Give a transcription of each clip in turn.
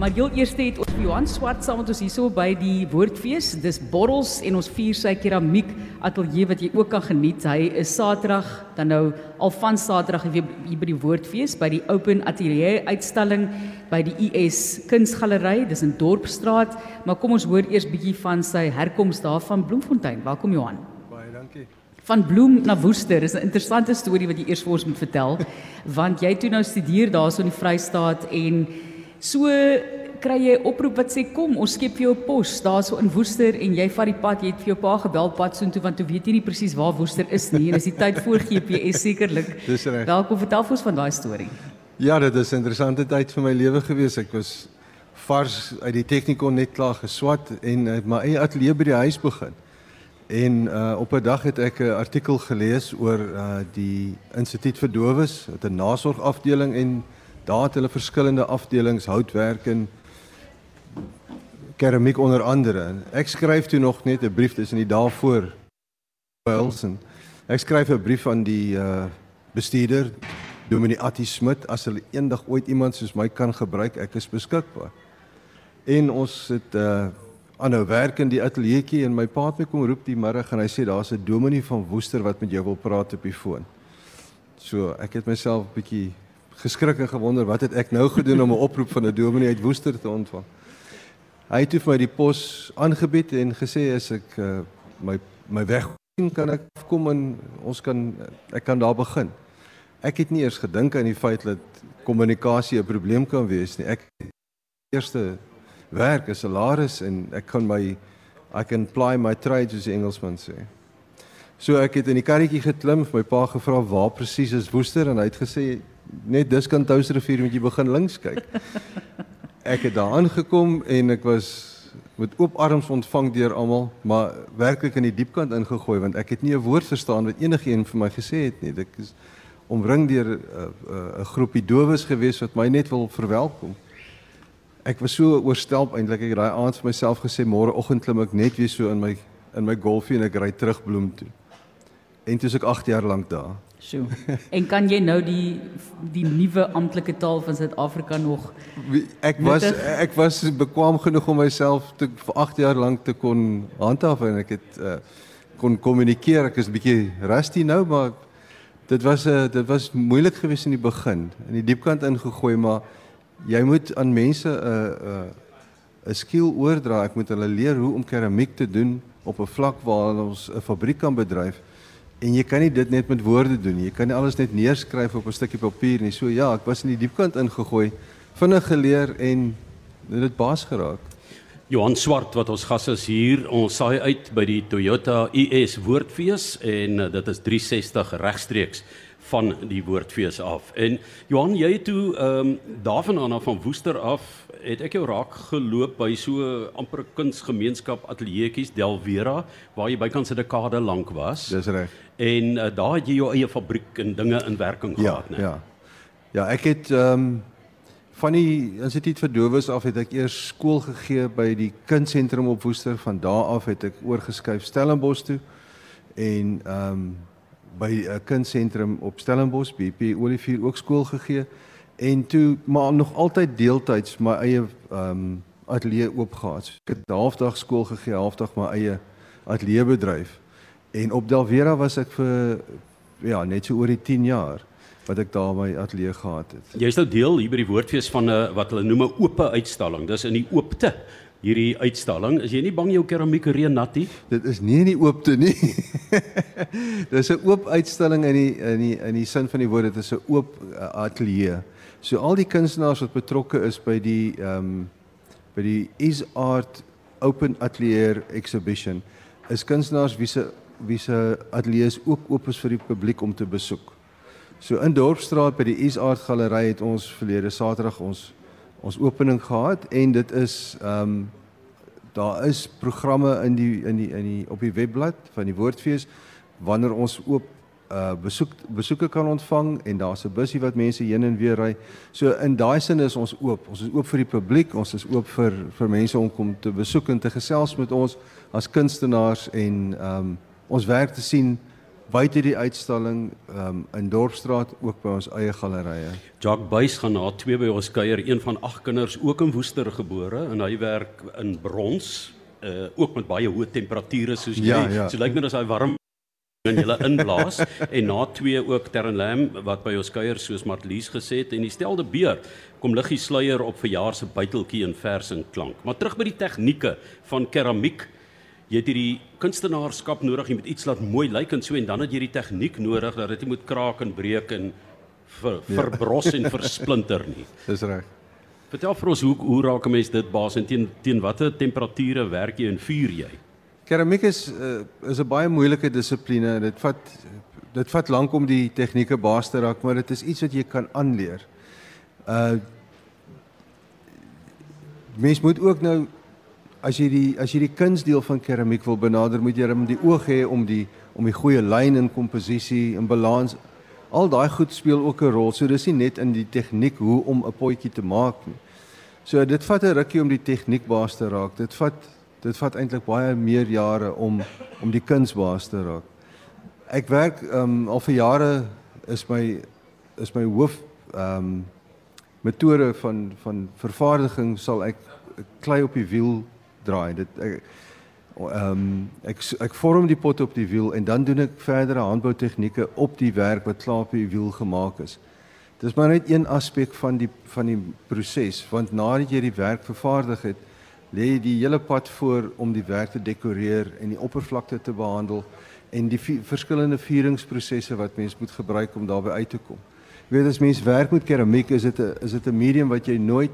Maar heel eers het ons Johan Swart saam met ons hierso by die Woordfees. Dis borrels en ons vier sy keramiek ateljee wat jy ook kan geniet. Hy is Saterdag dan nou al van Saterdag hier by die Woordfees by die Open Atelier uitstalling by die US Kunsgalery. Dis in Dorpsstraat. Maar kom ons hoor eers bietjie van sy herkoms daar van Bloemfontein. Welkom Johan. Baie dankie. Van Bloem na Woester is 'n interessante storie wat jy eers vir ons moet vertel, want jy toe nou studeer daarso in die Vrystaat en So kry jy 'n oproep wat sê kom, ons skep vir jou 'n pos daarso in Woester en jy vat die pad, jy het vir jou pa gebel pad soontoe want toe weet jy nie presies waar Woester is nie en is die tyd voor GPS sekerlik. Dis reg. Welkom vertel ons van daai storie. Ja, dit is 'n interessante tyd vir my lewe gewees. Ek was vars uit die tegnikon net klaar geswat en het my eie ateljee by die huis begin. En uh op 'n dag het ek 'n artikel gelees oor uh die Instituut vir Dowes, 'n nasorgafdeling en Daar het hulle verskillende afdelings houtwerk en keramiek onder andere. Ek skryf toe nog net 'n brief tussen die daarvoor Wilson. Ek skryf 'n brief aan die uh bestuurder Dominee Attie Smit as hulle eendag ooit iemand soos my kan gebruik, ek is beskikbaar. En ons het uh aanhou werk in die ateljeetjie en my pa het my kom roep die middag en hy sê daar's 'n dominee van Woester wat met jou wil praat op die foon. So, ek het myself 'n bietjie geskrik en gewonder wat het ek nou gedoen om 'n oproep van 'n dominee uit Woester te ontvang. Hy het vir my die pos aangebied en gesê as ek uh, my my weg kan ek kom en ons kan ek kan daar begin. Ek het nie eers gedink aan die feit dat kommunikasie 'n probleem kan wees nie. Ek eerste werk is salaris en ek kan my I can ply my trade soos die Engelsman sê. So ek het in die karretjie geklim, my pa gevra waar presies is Woester en hy het gesê net dis kan Touwsrivier moet jy begin links kyk. Ek het daar aangekom en ek was met oop arms ontvang deur almal, maar werklik in die diepkant ingegooi want ek het nie 'n woord verstaan wat enigiemand vir my gesê het nie. Ek is omring deur 'n uh, 'n uh, groepie dowes gewees wat my net wil verwelkom. Ek was so oorstelp eintlik ek het daai aand vir myself gesê môreoggend klim ek net weer so in my in my golfie en ek ry terug bloem toe. En toe is ek 8 jaar lank daar. Sjoe. En kan jy nou die die nuwe amptelike taal van Suid-Afrika nog Ek was ek was bekwam genoeg om myself te vir 8 jaar lank te kon handhaaf en ek het uh, kon kommunikeer. Ek is 'n bietjie rusty nou, maar dit was 'n uh, dit was moeilik geweest in die begin. In die diepkant ingegooi, maar jy moet aan mense 'n uh, 'n uh, 'n skill oordra. Ek moet hulle leer hoe om keramiek te doen op 'n vlak waar ons 'n fabriek kan bedryf. En jy kan nie dit net met woorde doen nie. Jy kan nie alles net neerskryf op 'n stukkie papier nie. So ja, ek was in die diepkant ingegooi, vinnig geleer en dit baas geraak. Johan Swart wat ons gas is hier. Ons saai uit by die Toyota US Woordfees en uh, dit is 360 regstreeks van die Woordfees af. En Johan, jy het toe ehm um, daarvan af van Woester af het ek jou raak geloop by so amper kunsgemeenskap ateljeetjies Delvera waar jy bykans 'n dekade lank was. Dis reg. En uh, daar het jy jou eie fabriek en dinge in werking ja, gehad, né? Ja. Ja, ek het ehm um, van die instituut vir dowes af het ek eers skool gegee by die kunstsentrum op Woester. Van daar af het ek oorgeskuif Stellenbosch toe en ehm um, by 'n kunstsentrum op Stellenbosch BP Olivier ook skool gegee en toe maar nog altyd deeltyds my eie ehm um, ateljee oopgehad. Ek het halfdag skool gegee, halfdag my eie ateljee bedryf. En op Delvera was ek vir ja, net so oor die 10 jaar wat ek daar my ateljee gehad het. Jy's nou deel hier by die woordfees van 'n wat hulle noem 'n oop uitstalling. Dis in die oopte hierdie uitstalling. Is jy nie bang jou keramiek reën nat nie? Dit is nie in die oopte nie. Dis 'n oop uitstalling in die in die in die sin van die woord, dit is 'n oop uh, ateljee. So al die kunstenaars wat betrokke is by die ehm um, by die Is Art Open Atelier Exhibition is kunstenaars wie se wie se ateljee's ook oop is vir die publiek om te besoek. So in Dorpsstraat by die Is Art Galery het ons verlede Saterdag ons ons opening gehad en dit is ehm um, daar is programme in die in die in die op die webblad van die Woordfees wanneer ons oop uh besoek besoeke kan ontvang en daar's 'n busie wat mense heen en weer ry. So in daai sin is ons oop. Ons is oop vir die publiek, ons is oop vir vir mense om kom te besoek en te gesels met ons as kunstenaars en ehm um, ons werk te sien buite die uitstalling um, in Dorpsstraat ook by ons eie gallerye. Jacques Buys gaan na twee by ons kuier, een van ag kinders ook in Woester gebore en hy werk in brons, uh, ook met baie hoë temperature soos jy. Ja, ja. So lyk my as hy warm en hulle inblaas en na twee ook Terrenlam wat by ons kuier soos Marlies gesê het en die stelde beer kom liggie sluier op verjaar se buiteltjie in vers en klank. Maar terug by die tegnieke van keramiek. Jy het hierdie kunstenaarskap nodig, jy moet iets laat mooi lyk en so en dan het jy die tegniek nodig dat dit nie moet kraak en breek en ver, ja. verbros en versplinter nie. Dis reg. Vertel vir ons hoe hoe raak 'n mens dit baas en teen teen watter temperature werk jy en vuur jy? Keramiek is uh, is 'n baie moeilike dissipline. Dit vat dit vat lank om die tegnieke baas te raak, maar dit is iets wat jy kan aanleer. Uh mens moet ook nou as jy die as jy die kunsdeel van keramiek wil benader, moet jy hom die oog hê om die om die goeie lyn en komposisie en balans al daai goed speel ook 'n rol. So dis nie net in die tegniek hoe om 'n potjie te maak nie. So dit vat 'n rukkie om die tegniek baas te raak. Dit vat dit vat eintlik baie meer jare om om die kuns baas te raak. Ek werk um al vir jare is my is my hoof um metode van van vervaardiging sal ek klei op die wiel draai. Dit ek ehm um, ek ek vorm die pot op die wiel en dan doen ek verdere handbou tegnieke op die werk wat klaar op die wiel gemaak is. Dis maar net een aspek van die van die proses want nadat jy die werk vervaardig het, lê jy die hele pad voor om die werk te dekoreer en die oppervlakte te behandel en die verskillende vieringsprosesse wat mens moet gebruik om daarby uit te kom. Jy weet as mens werk met keramiek, is dit 'n is dit 'n medium wat jy nooit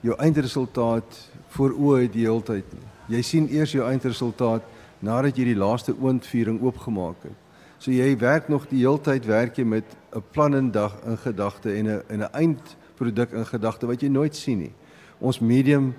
jou eindresultaat voor oë die hele tyd nie. Jy sien eers jou eindresultaat nadat jy die laaste oondviering oopgemaak het. So jy werk nog die hele tyd werk jy met 'n plan en dag in gedagte en 'n en 'n eindproduk in gedagte wat jy nooit sien nie. Ons medium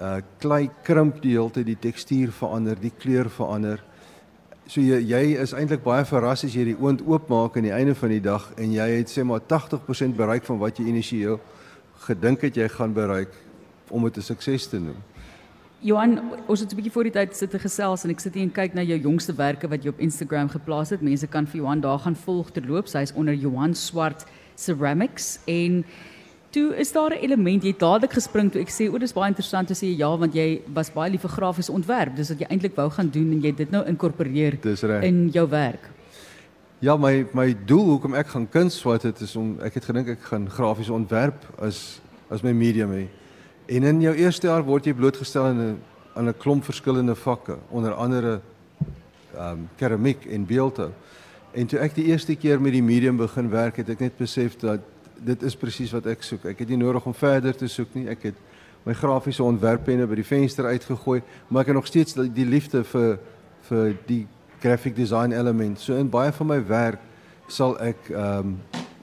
uh klei krimp die hele tyd, die tekstuur verander, die kleur verander. So jy jy is eintlik baie verras as jy die oond oopmaak aan die einde van die dag en jy het sê maar 80% bereik van wat jy initieel gedink het jy gaan bereik om dit 'n sukses te noem. Johan, ons het 'n bietjie voor die tyd sit te gesels en ek sit hier en kyk na jou jongste werke wat jy op Instagram geplaas het. Mense kan vir Johan daar gaan volg terloops. Hy's onder Johan Swart Ceramics en toe is daar 'n element jy dadelik gespring toe ek sê o, dis baie interessant te sê ja want jy was baie lief vir grafiese ontwerp. Dis wat jy eintlik wou gaan doen en jy dit nou inkorporeer in jou werk. Ja, my my doel hoekom ek gaan kuns swat het is om ek het gedink ek gaan grafiese ontwerp as as my medium hê. En in jou eerste jaar word jy blootgestel aan 'n aan 'n klomp verskillende vakke, onder andere ehm um, keramiek en beeldhou. En toe ek die eerste keer met die medium begin werk, het ek net besef dat dit is presies wat ek soek. Ek het nie nodig om verder te soek nie. Ek het my grafiese ontwerppenne by die venster uitgegooi, maar ek het nog steeds die liefde vir vir die graphic design element. So in baie van my werk sal ek ehm um,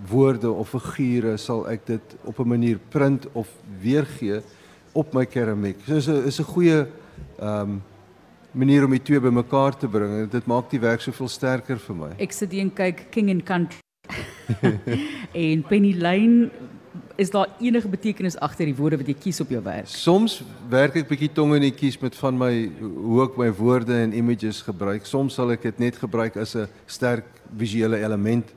woorde of figure sal ek dit op 'n manier print of weergee op my keramiek. So is 'n is 'n goeie ehm um, manier om die twee bymekaar te bring en dit maak die werk soveel sterker vir my. Ek sit hier en kyk King and Country. en Penny Lane is daar enige betekenis agter die woorde wat jy kies op jou werk? Soms werk ek bietjie tong in die kies met van my hoe ek my woorde en images gebruik. Soms sal ek dit net gebruik as 'n sterk visuele element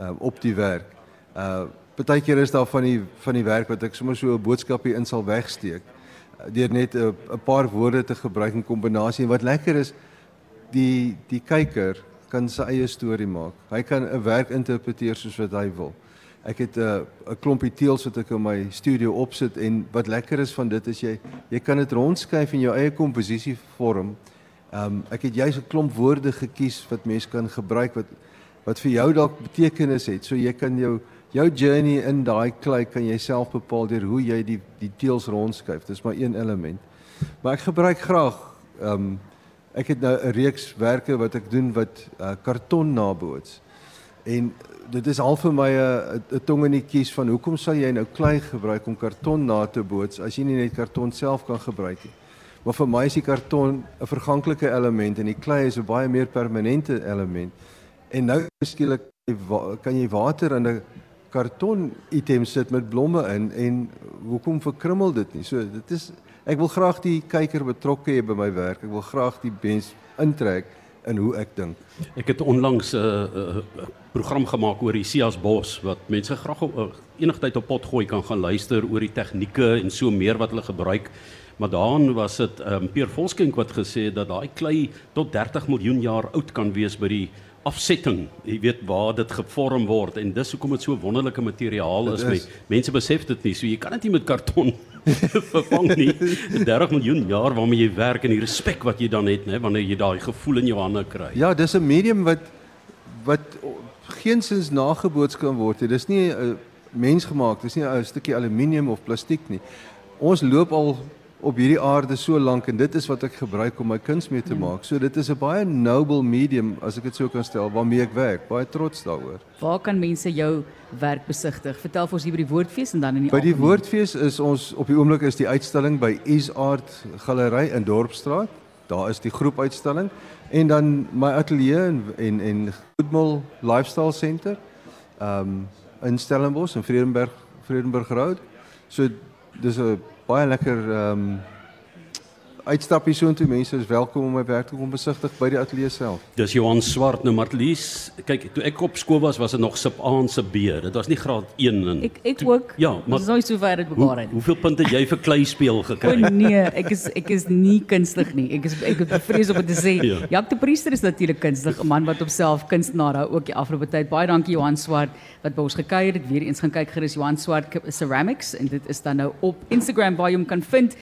uh, op die werk. Uh partykeer is daar van die van die werk wat ek sommer so 'n boodskapie in sal wegsteek uh, deur net 'n 'n paar woorde te gebruik in kombinasie. En wat lekker is die die kyker kan sy eie storie maak. Hy kan 'n werk interpreteer soos wat hy wil. Ek het 'n uh, 'n klompie teels wat ek in my studio opsit en wat lekker is van dit is jy jy kan dit rondskuif in jou eie komposisie vorm. Um ek het juist 'n klomp woorde gekies wat mense kan gebruik wat wat vir jou dalk betekenis het. So jy kan jou jou journey in daai klei kan jy self bepaal deur hoe jy die die teels rondskuif. Dis maar een element. Maar ek gebruik graag ehm um, ek het nou 'n reeks werke wat ek doen wat uh, karton naboots. En dit is al vir my 'n tong in die kies van hoekom sal jy nou klei gebruik om karton na te boots as jy nie net karton self kan gebruik nie. Maar vir my is die karton 'n verganklike element en die klei is 'n baie meer permanente element. En nou skielik kan jy water in 'n karton item sit met blomme in en hoekom verkrummel dit nie? So dit is ek wil graag die kyker betrokke hê by my werk. Ek wil graag die mens intrek in hoe ek dink. Ek het onlangs 'n uh, uh, program gemaak oor die Sias Bos wat mense graag op uh, enigtyd op pot gooi kan gaan luister oor die tegnieke en so meer wat hulle gebruik. Maar daarin was dit um, Peer Volskenk wat gesê het dat daai klei tot 30 miljoen jaar oud kan wees by die afsetting, jy weet waar dit gevorm word en dis hoekom dit so wonderlike materiaal is. is. Mense besef dit nie. So jy kan dit nie met karton vervang nie. 30 miljoen jaar waarmee jy werk en die respek wat jy dan het, né, wanneer jy daai gevoel in jou hande kry. Ja, dis 'n medium wat wat geensins nageboots kan word. Dis nie 'n mensgemaak, dis nie 'n stukkie aluminium of plastiek nie. Ons loop al op hierdie aarde so lank en dit is wat ek gebruik om my kuns mee te maak. So dit is 'n baie noble medium as ek dit so kan stel waarmee ek werk. Baie trots daaroor. Waar kan mense jou werk besigtig? Vertel vir ons hier by die Woordfees en dan in die By die Woordfees is ons op die oomblik is die uitstalling by Ease Art Galery in Dorpsstraat. Daar is die groepuitstalling en dan my ateljee en en en Goodmill Lifestyle Center. Um in Stellenbosch in Vredenburg Vredenburg Road. So dis 'n baie lekker ehm um, uitstappie so intoe mense is welkom om my werk te kom besigtig by die ateljee self. Dis Johan Swart nou Marlies. Kyk, toe ek op skool was, was dit nog sub A en sub B. Dit was nie graad 1 en Ek ek ook. Ja, maar dis nooit so ver dit bewaar hoe, het. hoeveel punte jy vir klei speel gekry? O nee, ek is ek is nie kunstig nie. Ek is ek het bevrees om dit te sê. Ja. Jacques de Priester is natuurlik kunstig, 'n man wat homself kunstenaar hou ook die afgelope tyd. Baie dankie Johan Swart wat by ons gekuier het. Weer eens gaan kyk gerus Johan Swart Ceramics en dit is dan nou op Instagram waar jy hom kan vind.